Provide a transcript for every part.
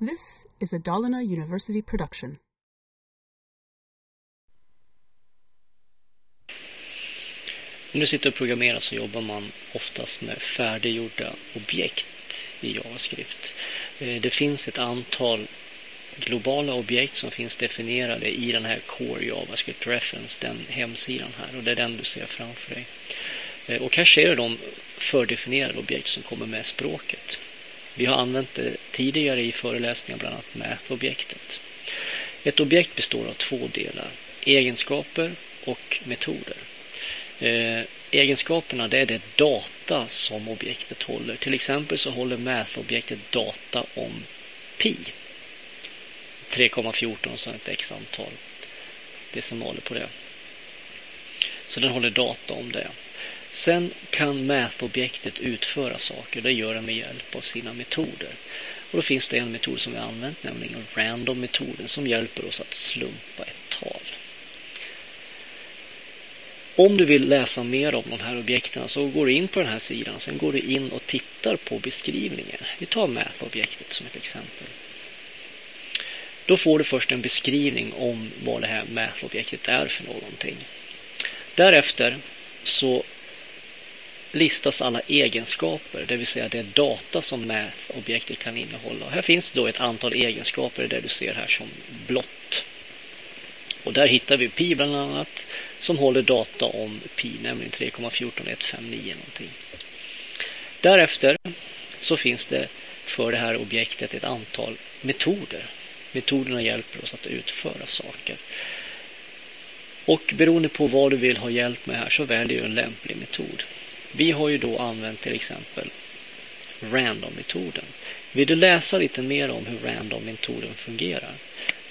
This is a Dalarna University production. När du sitter och programmerar så jobbar man oftast med färdiggjorda objekt i JavaScript. Eh, det finns ett antal globala objekt som finns definierade i den här Core JavaScript Reference, den hemsidan här och det är den du ser framför dig. Eh, och här ser du de fördefinierade objekt som kommer med språket. Vi har använt det tidigare i föreläsningar, bland annat mätobjektet. Ett objekt består av två delar, egenskaper och metoder. Eh, egenskaperna det är det data som objektet håller. Till exempel så håller mätobjektet data om pi. 3,14 och så ett x antal decimaler på det. Så den håller data om det. Sen kan Math-objektet utföra saker. Det gör det med hjälp av sina metoder. Och då finns det en metod som vi har använt, nämligen random-metoden som hjälper oss att slumpa ett tal. Om du vill läsa mer om de här objekten så går du in på den här sidan. Sen går du in och tittar på beskrivningen. Vi tar Math-objektet som ett exempel. Då får du först en beskrivning om vad det här Math-objektet är för någonting. Därefter så listas alla egenskaper, det vill säga det data som mätobjektet kan innehålla. Här finns då ett antal egenskaper, det du ser här som blått. Och där hittar vi pi bland annat som håller data om pi, nämligen 3,14159 någonting. Därefter så finns det för det här objektet ett antal metoder. Metoderna hjälper oss att utföra saker. Och beroende på vad du vill ha hjälp med här så väljer du en lämplig metod. Vi har ju då använt till exempel random-metoden. Vill du läsa lite mer om hur random-metoden fungerar?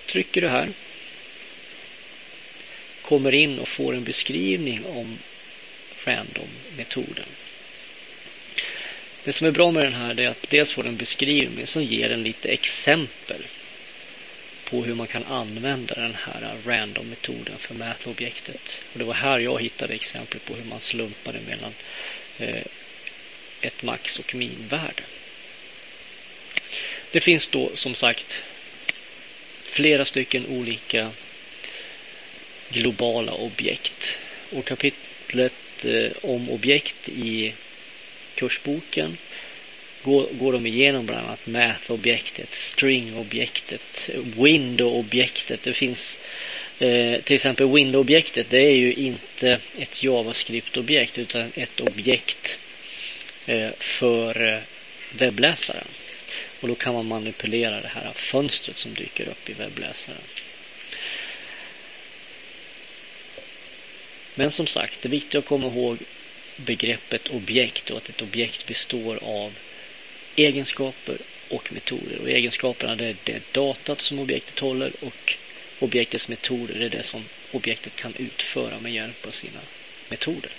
Trycker du här kommer in och får en beskrivning om random-metoden. Det som är bra med den här är att dels får en beskrivning som ger en lite exempel på hur man kan använda den här random-metoden för mätobjektet. Och det var här jag hittade exempel på hur man slumpade mellan eh, ett max och minvärde. Det finns då som sagt flera stycken olika globala objekt. Och kapitlet eh, om objekt i kursboken går, går de igenom bland annat Math-objektet, String-objektet, Window-objektet. Det finns eh, till exempel Window-objektet. Det är ju inte ett JavaScript-objekt utan ett objekt eh, för eh, webbläsaren. Och då kan man manipulera det här fönstret som dyker upp i webbläsaren. Men som sagt, det är viktigt att komma ihåg begreppet objekt och att ett objekt består av egenskaper och metoder. Och egenskaperna det är det datat som objektet håller och objektets metoder är det som objektet kan utföra med hjälp av sina metoder.